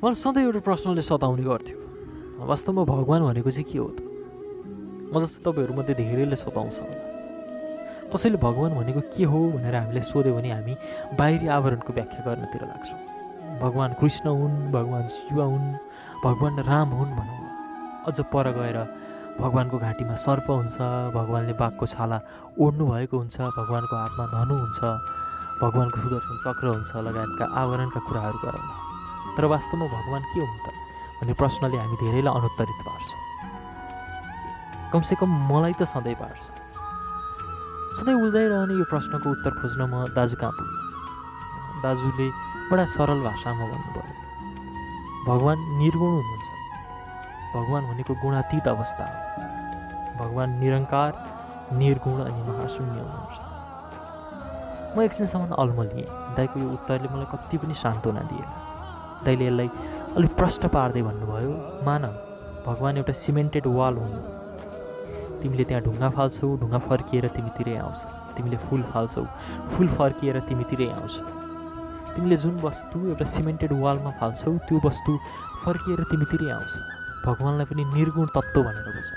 मलाई सधैँ एउटा प्रश्नले सताउने गर्थ्यो। वास्तवमा भगवान् भनेको चाहिँ के हो त? म जस्तो तपाईँहरूमध्ये धेरैले सताउँछ कसैले भगवान् भनेको के हो भनेर हामीले सोध्यो भने हामी बाहिरी आवरणको व्याख्या गर्नतिर लाग्छौँ। भगवान् कृष्ण हुन् भगवान् शिव हुन् भगवान् राम हुन् भनौँ। अझ पर गएर भगवान्को घाँटीमा सर्प हुन्छ भगवान्ले बाघको छाला ओढ्नु भएको हुन्छ भगवान्को हातमा धनु हुन्छ भगवान्को सुदर्शन चक्र हुन्छ लगायतका आवरणका कुराहरू गराउनु तर वास्तवमा भगवान् के हुन् त भन्ने प्रश्नले हामी धेरैलाई अनुत्तरित पार्छ। कमसेकम मलाई त सधैँ पार्छ। सधैँ उल्झाइरहने यो प्रश्नको उत्तर खोज्न म दाजु कहाँ पुगेँ दाजुले बडा सरल भाषामा भन्नुभयो भगवान् निर्गुण हुनुहुन्छ। भगवान् भनेको गुणातीत अवस्था हो। भगवान् निरङ्कार निर्गुण अनि महाशून्य हुनुहुन्छ। म एकछिनसम्म अल्मलिएँ दाईको यो उत्तरले मलाई कति पनि सान्त्वना दिएन। दाइले यसलाई अलिक प्रष्ट पार्दै भन्नुभयो मान भगवान् एउटा सिमेन्टेड वाल हुनु। तिमीले त्यहाँ ढुङ्गा फाल्छौ ढुङ्गा फर्किएर तिमीतिरै आउँछ। तिमीले फुल फाल्छौ फुल फर्किएर तिमीतिरै आउँछ। तिमीले जुन वस्तु एउटा सिमेन्टेड वालमा फाल्छौ त्यो वस्तु फर्किएर तिमीतिरै आउँछ। भगवान्लाई पनि निर्गुण तत्त्व भनेर बुझ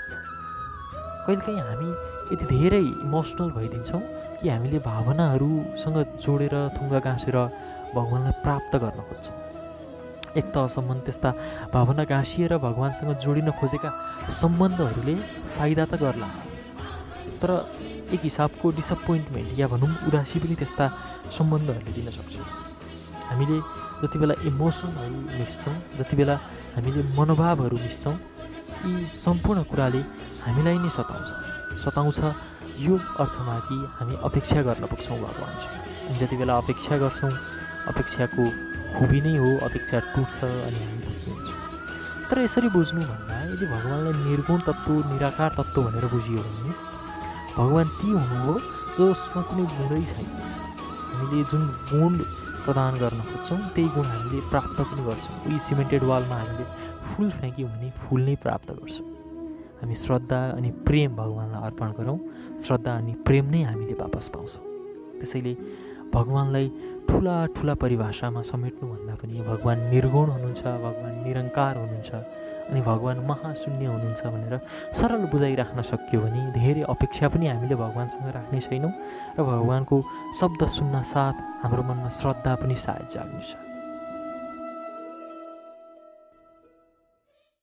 कहिलेकाहीँ हामी यति धेरै इमोसनल भइदिन्छौँ कि हामीले भावनाहरूसँग जोडेर थुङ्गा गाँसेर भगवान्लाई प्राप्त गर्न खोज्छौँ। एक तहसम्म त्यस्ता भावना गाँसिएर भगवान्सँग जोडिन खोजेका सम्बन्धहरूले फाइदा त गर्ला। तर एक हिसाबको डिसपोइन्टमेन्ट या भनौँ उदासी पनि त्यस्ता सम्बन्धहरूले दिन सक्छ। हामीले जति बेला इमोसनहरू मिस्छौँ जति बेला हामीले मनोभावहरू मिस्छौँ यी सम्पूर्ण कुराले हामीलाई नै सताउँछ। सताउँछ यो अर्थमा कि हामी अपेक्षा गर्न पुग्छौँ भगवान्सँग। जति बेला अपेक्षा गर्छौँ अपेक्षाको खुबी नै हो अपेक्षा टुट्छ अनि हामी तर यसरी बुझ्नुभन्दा यदि भगवान्लाई निर्गुण तत्त्व निराकार तत्त्व भनेर बुझियो भने भगवान् ती हुनु हो जसमा कुनै गुणै छैन। हामीले जुन गुण प्रदान गर्न खोज्छौँ त्यही गुण हामीले प्राप्त पनि गर्छौँ। उही सिमेन्टेड वालमा हामीले फुल फ्याँक्यौँ भने फुल नै प्राप्त गर्छौँ। हामी श्रद्धा अनि प्रेम भगवान्लाई अर्पण गरौँ। श्रद्धा अनि प्रेम नै हामीले वापस पाउँछौँ। त्यसैले भगवान्लाई ठुला ठुला परिभाषामा समेट्नुभन्दा पनि भगवान् निर्गुण हुनुहुन्छ भगवान् निरङ्कार हुनुहुन्छ अनि भगवान् महाशून्य हुनुहुन्छ भनेर सरल बुझाइराख्न सक्यो भने धेरै अपेक्षा पनि हामीले भगवान्सँग राख्ने छैनौँ र भगवान्को शब्द सुन्न साथ हाम्रो मनमा श्रद्धा पनि सायद जाग्नेछ।